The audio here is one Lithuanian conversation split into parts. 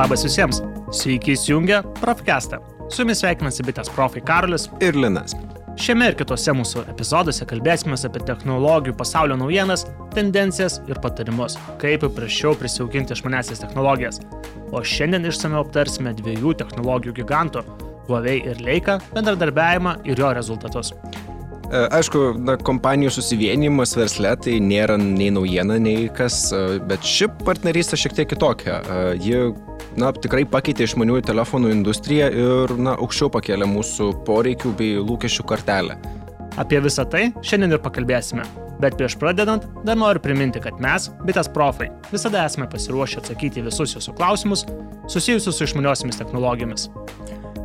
Labas visiems. Sveiki įsijungę Profcastą. Su jumis sveikinasi bitės profai Karolis ir Linas. Šiame ir kitose mūsų epizoduose kalbėsime apie technologijų pasaulio naujienas, tendencijas ir patarimus, kaip paprasčiau prisijaukinti išmanesias technologijas. O šiandien išsameu aptarsime dviejų technologijų gigantų - Huawei ir Leica bendradarbiavimą ir jo rezultatus. E, aišku, na, kompanijų susivienimas versle tai nėra nei naujiena, nei kas, e, bet ši partnerystė šiek tiek kitokia. E, ji na, tikrai pakeitė išmaniųjų telefonų industriją ir na, aukščiau pakėlė mūsų poreikių bei lūkesčių kartelę. Apie visą tai šiandien ir pakalbėsime. Bet prieš pradedant, dar noriu priminti, kad mes, bitės profai, visada esame pasiruošę atsakyti visus jūsų klausimus susijusius su išmaniosiamis technologijomis.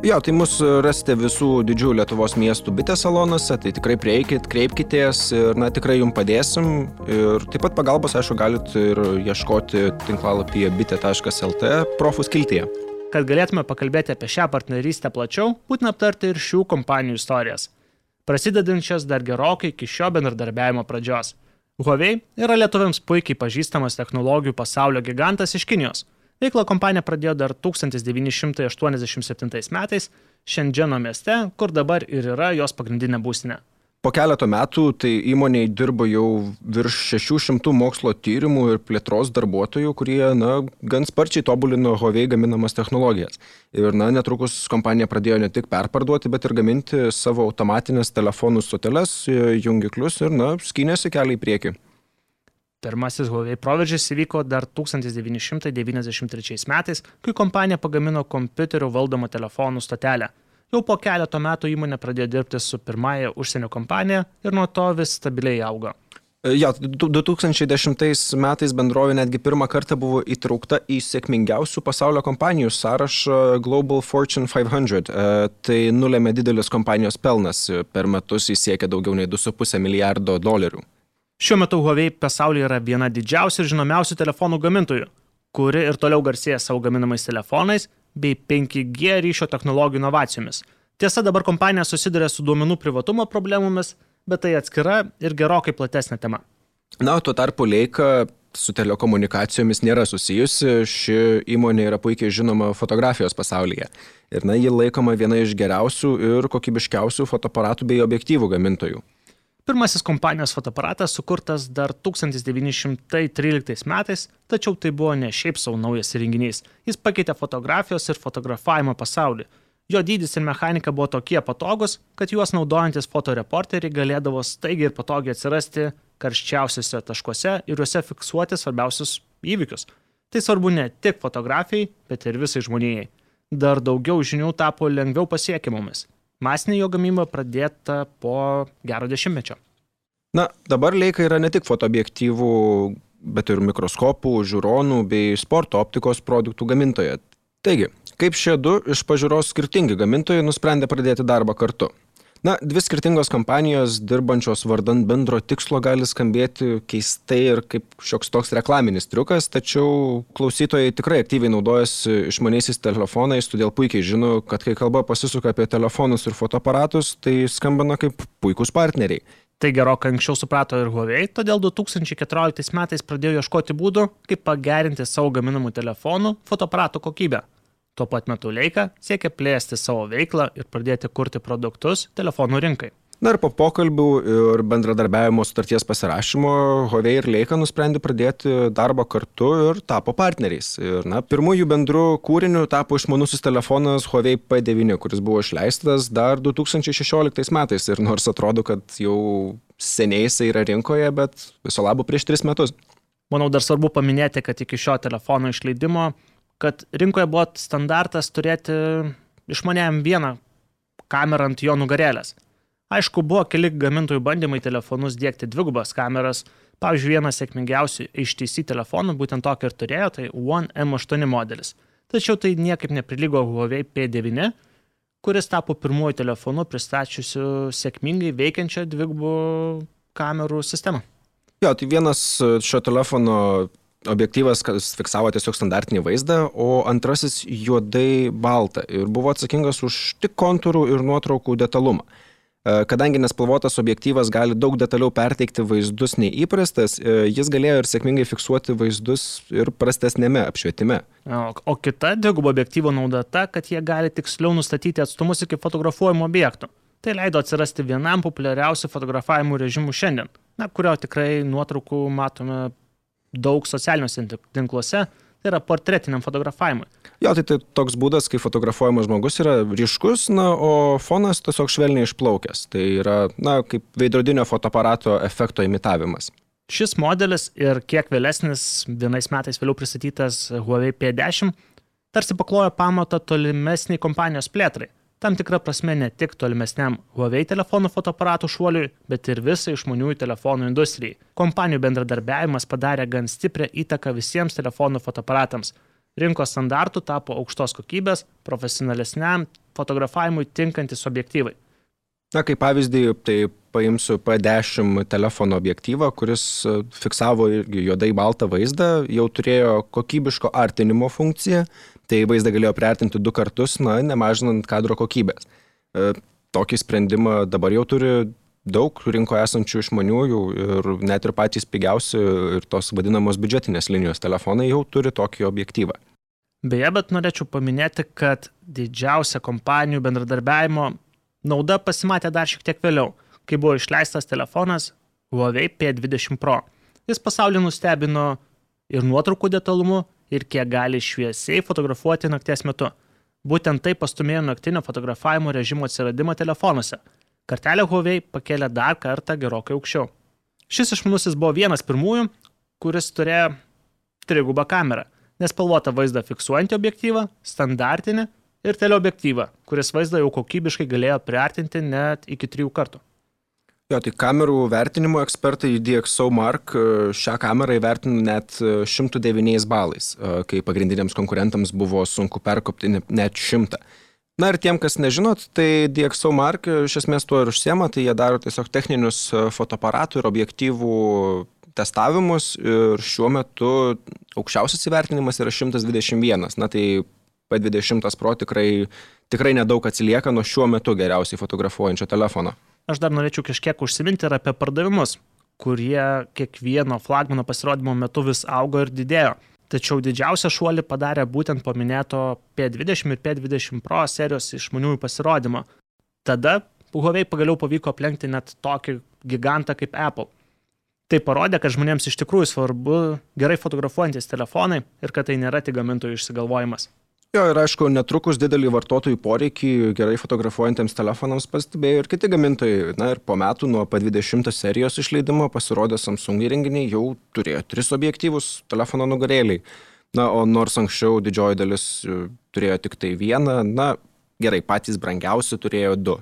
Jo, tai mus rasite visų didžiųjų Lietuvos miestų bitės salonuose, tai tikrai prieikit, kreipkitės ir, na, tikrai jums padėsim. Ir taip pat pagalbos, aišku, galit ir ieškoti tinklalapyje bitė.lt profų skiltyje. Kad galėtume pakalbėti apie šią partnerystę plačiau, būtina aptarti ir šių kompanijų istorijas, prasidedančias dar gerokai iki šio bendradarbiavimo pradžios. Huawei yra lietuviams puikiai pažįstamas technologijų pasaulio gigantas iš Kinijos Veiklą kompanija pradėjo dar 1987 metais Šendženo mieste, kur dabar ir yra jos pagrindinė būstinė. Po keleto metų tai įmoniai dirbo jau virš 600 mokslo tyrimų ir plėtros darbuotojų, kurie na, gan sparčiai tobulino Huawei gaminamas technologijas. Ir na, netrukus kompanija pradėjo ne tik perparduoti, bet ir gaminti savo automatinės telefonų stoteles, jungiklius ir na, skynėsi kelią į priekį. Pirmasis Huawei proveržis įvyko dar 1993 metais, kai kompanija pagamino kompiuterių valdomą telefonų stotelę. Jau po keleto metų įmonė pradėjo dirbti su pirmąja užsienio kompanija ir nuo to vis stabiliai augo. E, ja, 2010 metais bendrovė netgi pirmą kartą buvo įtraukta į sėkmingiausių pasaulio kompanijų sąrašą Global Fortune 500. E, tai nulėmė didelis kompanijos pelnas, per metus jis siekia daugiau nei 2,5 milijardo dolerių. Šiuo metu Huawei pasaulyje yra viena didžiausių ir žinomiausių telefonų gamintojų, kuri ir toliau garsėja savo gaminamais telefonais bei 5G ryšio technologijų inovacijomis. Tiesa, dabar kompanija susiduria su duomenų privatumo problemomis, bet tai atskira ir gerokai platesnė tema. Na, tuo tarpu Leika su telekomunikacijomis nėra susijusi, ši įmonė yra puikiai žinoma fotografijos pasaulyje. Ir na, ji laikoma viena iš geriausių ir kokybiškiausių fotoaparatų bei objektyvų gamintojų. Pirmasis kompanijos fotoaparatas sukurtas dar 1913 metais, tačiau tai buvo ne šiaip savo naujas įrenginys. Jis pakeitė fotografijos ir fotografavimo pasaulį. Jo dydis ir mechanika buvo tokie patogus, kad juos naudojantis fotoreporteriai galėdavo staigiai ir patogiai atsirasti karščiausiuose taškuose ir juose fiksuoti svarbiausius įvykius. Tai svarbu ne tik fotografijai, bet ir visai žmonijai. Dar daugiau žinių tapo lengviau pasiekiamomis. Masinė jo gamyba pradėta po gero dešimtmečio. Na, dabar Leica yra ne tik fotoobjektyvų, bet ir mikroskopų, žiūronų bei sporto optikos produktų gamintoja. Taigi, kaip šie du iš pažiūros skirtingi gamintojai nusprendė pradėti darbą kartu? Na, dvi skirtingos kompanijos dirbančios vardant bendro tikslo gali skambėti keistai ir kaip šioks toks reklaminis triukas, tačiau klausytojai tikrai aktyviai naudojasi išmaniaisiais telefonais, todėl puikiai žino, kad kai kalba pasisuka apie telefonus ir fotoaparatus, tai skambana kaip puikūs partneriai. Tai gerokai anksčiau suprato ir Huawei, todėl 2014 metais pradėjo ieškoti būdų, kaip pagerinti savo gaminamų telefonų fotoaparatų kokybę. Tuo pat metu Leica siekia plėsti savo veiklą ir pradėti kurti produktus telefonų rinkai. Na ir po pokalbių ir bendradarbiavimo sutarties pasirašymo Huawei ir Leica nusprendė pradėti darbą kartu ir tapo partneriais. Ir na, pirmųjų bendrų kūrinių tapo išmanusis telefonas Huawei P9, kuris buvo išleistas dar 2016 metais. Ir nors atrodo, kad jau seniai jisai yra rinkoje, bet viso labo prieš tris metus. Manau, dar svarbu paminėti, kad iki šio telefono išleidimo kad rinkoje buvo standartas turėti išmanėjam vieną kamerą ant jo nugarėlės. Aišku, buvo keli gamintojų bandymai telefonus dėkti dvigubas kameras. Pavyzdžiui, vienas sėkmingiausių HTC telefonų būtent tokį ir turėjo, tai One M8 modelis. Tačiau tai niekaip neprilygo Huawei P9, kuris tapo pirmuoju telefonu pristačiusiu sėkmingai veikiančią dvigubų kamerų sistemą. Jo, tai vienas šio telefono objektyvas fiksavo tiesiog standartinį vaizdą, o antrasis juodai baltą ir buvo atsakingas už tik kontūrų ir nuotraukų detalumą. Kadangi nespalvotas objektyvas gali daug detaliau perteikti vaizdus nei įprastas, jis galėjo ir sėkmingai fiksuoti vaizdus ir prastesnėme apšvietime. O, kita dvigubo objektyvo nauda ta, kad jie gali tiksliau nustatyti atstumus iki fotografuojimo objektų. Tai leido atsirasti vienam populiariausių fotografavimo režimų šiandien, na, kurio tikrai nuotraukų matome daug socialiniuose tinkluose, tai yra portretiniam fotografavimui. Jo, tai, tai toks būdas, kai fotografuojamas žmogus yra ryškus, na, o fonas tiesiog švelniai išplaukęs. Tai yra, na, kaip veidrodinio fotoaparato efekto imitavimas. Šis modelis ir kiek vėlesnis, vienais metais vėliau pristatytas Huawei P10, tarsi paklojo pamatą tolimesniai kompanijos plėtrai tam tikra prasme ne tik tolimesniam Huawei telefonų fotoaparatų šuoliui, bet ir visai išmaniųjų telefonų industrijai. Kompanijų bendradarbiavimas padarė gan stiprią įtaką visiems telefonų fotoaparatams. Rinkos standartų tapo aukštos kokybės, profesionalesniam fotografavimui tinkantis objektyvai. Na, kaip pavyzdį, tai paimsiu P10 telefono objektyvą, kuris fiksavo irgi juodai baltą vaizdą, jau turėjo kokybiško artinimo funkciją, tai vaizdą galėjo priartinti du kartus, na, nemažinant kadro kokybės. E, tokį sprendimą dabar jau turi daug rinkoje esančių išmaniųjų ir net ir patys pigiausi ir tos vadinamos biudžetinės linijos telefonai jau turi tokį objektyvą. Beje, bet norėčiau paminėti, kad didžiausia kompanijų bendradarbiavimo nauda pasimatė dar šiek tiek vėliau, kai buvo išleistas telefonas Huawei P20 Pro. Jis pasaulį nustebino ir nuotraukų detalumu, ir kiek gali šviesiai fotografuoti nakties metu. Būtent tai pastumėjo naktinio fotografavimo režimo atsiradimą telefonuose. Kartelę Huawei pakėlė dar kartą gerokai aukščiau. Šis išmanusis buvo vienas pirmųjų, kuris turėjo trigubą kamerą, nespalvotą vaizdą fiksuojantį objektyvą, standartinį ir teleobjektyvą, kuris vaizdą jau kokybiškai galėjo priartinti net iki trijų kartų. Jo, tai kamerų vertinimo ekspertai DxO Mark e, šią kamerą įvertino net 109 e, balais, e, kai pagrindiniams konkurentams buvo sunku perkopti net 100. Na ir tiem, kas nežinot, tai DxO Mark iš esmės tuo ir užsiema, tai jie daro tiesiog techninius fotoaparatų ir objektyvų testavimus ir šiuo metu aukščiausias įvertinimas yra 121. Na tai P20 Pro tikrai, tikrai nedaug atsilieka nuo šiuo metu geriausiai fotografuojančio telefono aš dar norėčiau kažkiek užsiminti ir apie pardavimus, kurie kiekvieno flagmano pasirodymo metu vis augo ir didėjo. Tačiau didžiausią šuolį padarė būtent paminėto P20 ir P20 Pro serijos išmaniųjų pasirodymo. Tada Huawei pagaliau pavyko aplenkti net tokį gigantą kaip Apple. Tai parodė, kad žmonėms iš tikrųjų svarbu gerai fotografuojantis telefonai ir kad tai nėra tik gamintojų išsigalvojimas. Jo, ir aišku, netrukus didelį vartotojų poreikį gerai fotografuojantiems telefonams pastebėjo ir kiti gamintojai. Na ir po metų nuo P20 serijos išleidimo pasirodė Samsung įrenginiai jau turėjo tris objektyvus telefono nugarėliai. Na, o nors anksčiau didžioji dalis e, turėjo tik tai vieną, na, gerai, patys brangiausi turėjo du.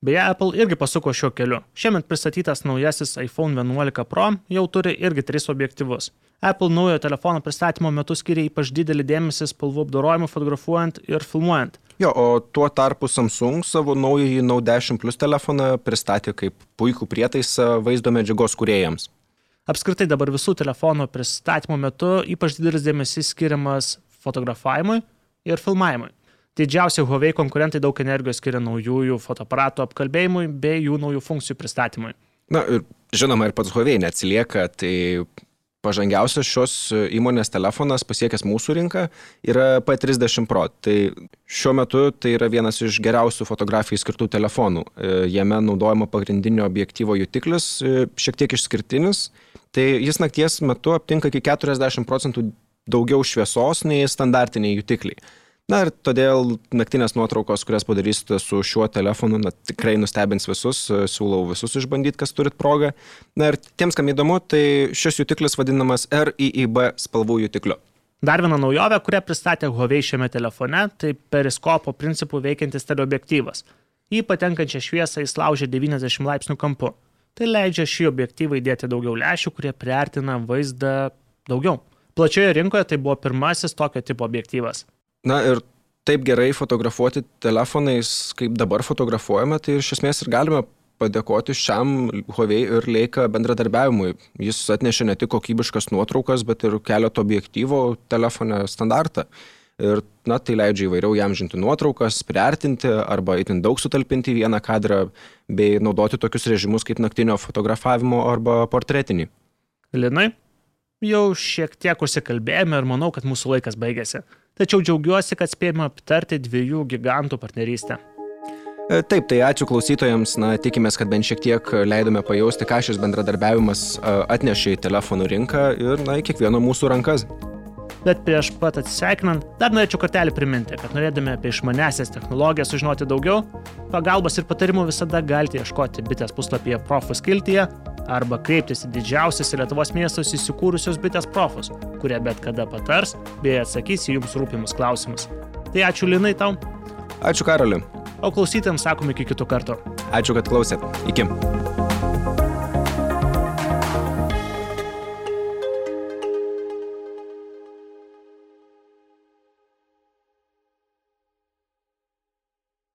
Beje, Apple irgi pasuko šiuo keliu. Šiemet pristatytas naujasis iPhone 11 Pro jau turi irgi tris objektyvus. Apple naujo telefono pristatymo metu skiria ypač didelį dėmesį spalvų apdorojimui fotografuojant ir filmuojant. Jo, o tuo tarpu Samsung savo naująjį Note 10 Plus telefoną pristatė kaip puikų prietaisą vaizdo medžiagos kuriejams. Apskritai dabar visų telefonų pristatymo metu ypač didelis dėmesys skiriamas fotografavimui ir filmavimui. Didžiausi Huawei konkurentai daug energijos skiria naujųjų fotoaparatų apkalbėjimui bei jų naujų funkcijų pristatymui. Na ir žinoma, ir pats Huawei neatsilieka, tai pažangiausias šios įmonės telefonas pasiekęs mūsų rinką yra P30 Pro. Tai šiuo metu tai yra vienas iš geriausių fotografijai skirtų telefonų. E, jame naudojama pagrindinio objektyvo jutiklis, e, šiek tiek išskirtinis. Tai jis nakties metu aptinka iki 40 procentų daugiau šviesos nei standartiniai jutikliai. Na ir todėl naktinės nuotraukos, kurias padarysite su šiuo telefonu, na, tikrai nustebins visus, siūlau visus išbandyti, kas turit progą. Na ir tiems, kam įdomu, tai šis jutiklis vadinamas RIIB spalvų jutikliu. Dar viena naujovė, kurią pristatė Huawei šiame telefone, tai periskopo principų veikiantis teleobjektyvas. Į patenkančią šviesą jis laužia 90 laipsnių kampu. Tai leidžia šį objektyvą įdėti daugiau lešių, kurie priartina vaizdą daugiau. Plačioje rinkoje tai buvo pirmasis tokio tipo objektyvas. Na ir taip gerai fotografuoti telefonais, kaip dabar fotografuojame, tai iš esmės ir galime padėkoti šiam Huawei ir Leica bendradarbiavimui. Jis atnešė ne tik kokybiškas nuotraukas, bet ir keletą objektyvo telefone standartą. ir na, tai leidžia įvairiau jam žinti nuotraukas, priartinti arba itin daug sutalpinti vieną kadrą bei naudoti tokius režimus kaip naktinio fotografavimo arba portretinį. Linai, jau šiek tiek užsikalbėjome ir manau, kad mūsų laikas baigėsi. Tačiau džiaugiuosi, kad spėjome aptarti dviejų gigantų partnerystę. E, taip, tai ačiū klausytojams, na, tikimės, kad bent šiek tiek leidome pajausti, ką šis bendradarbiavimas e, atnešė į telefonų rinką ir, na, į kiekvieno mūsų rankas. Bet prieš pat atsisveikinant, dar norėčiau kartelį priminti, kad norėdami apie išmanesias technologijas sužinoti daugiau, pagalbos ir patarimų visada galite ieškoti bitės puslapyje profus kiltyje arba kreiptis į didžiausius Lietuvos miestus įsikūrusius bitės profus, kurie bet kada patars bei atsakys į jums rūpimus klausimus. Tai ačiū Linai tau. Ačiū Karoliu o klausytėms sakome iki kito karto. Ačiū, kad klausėt. Iki.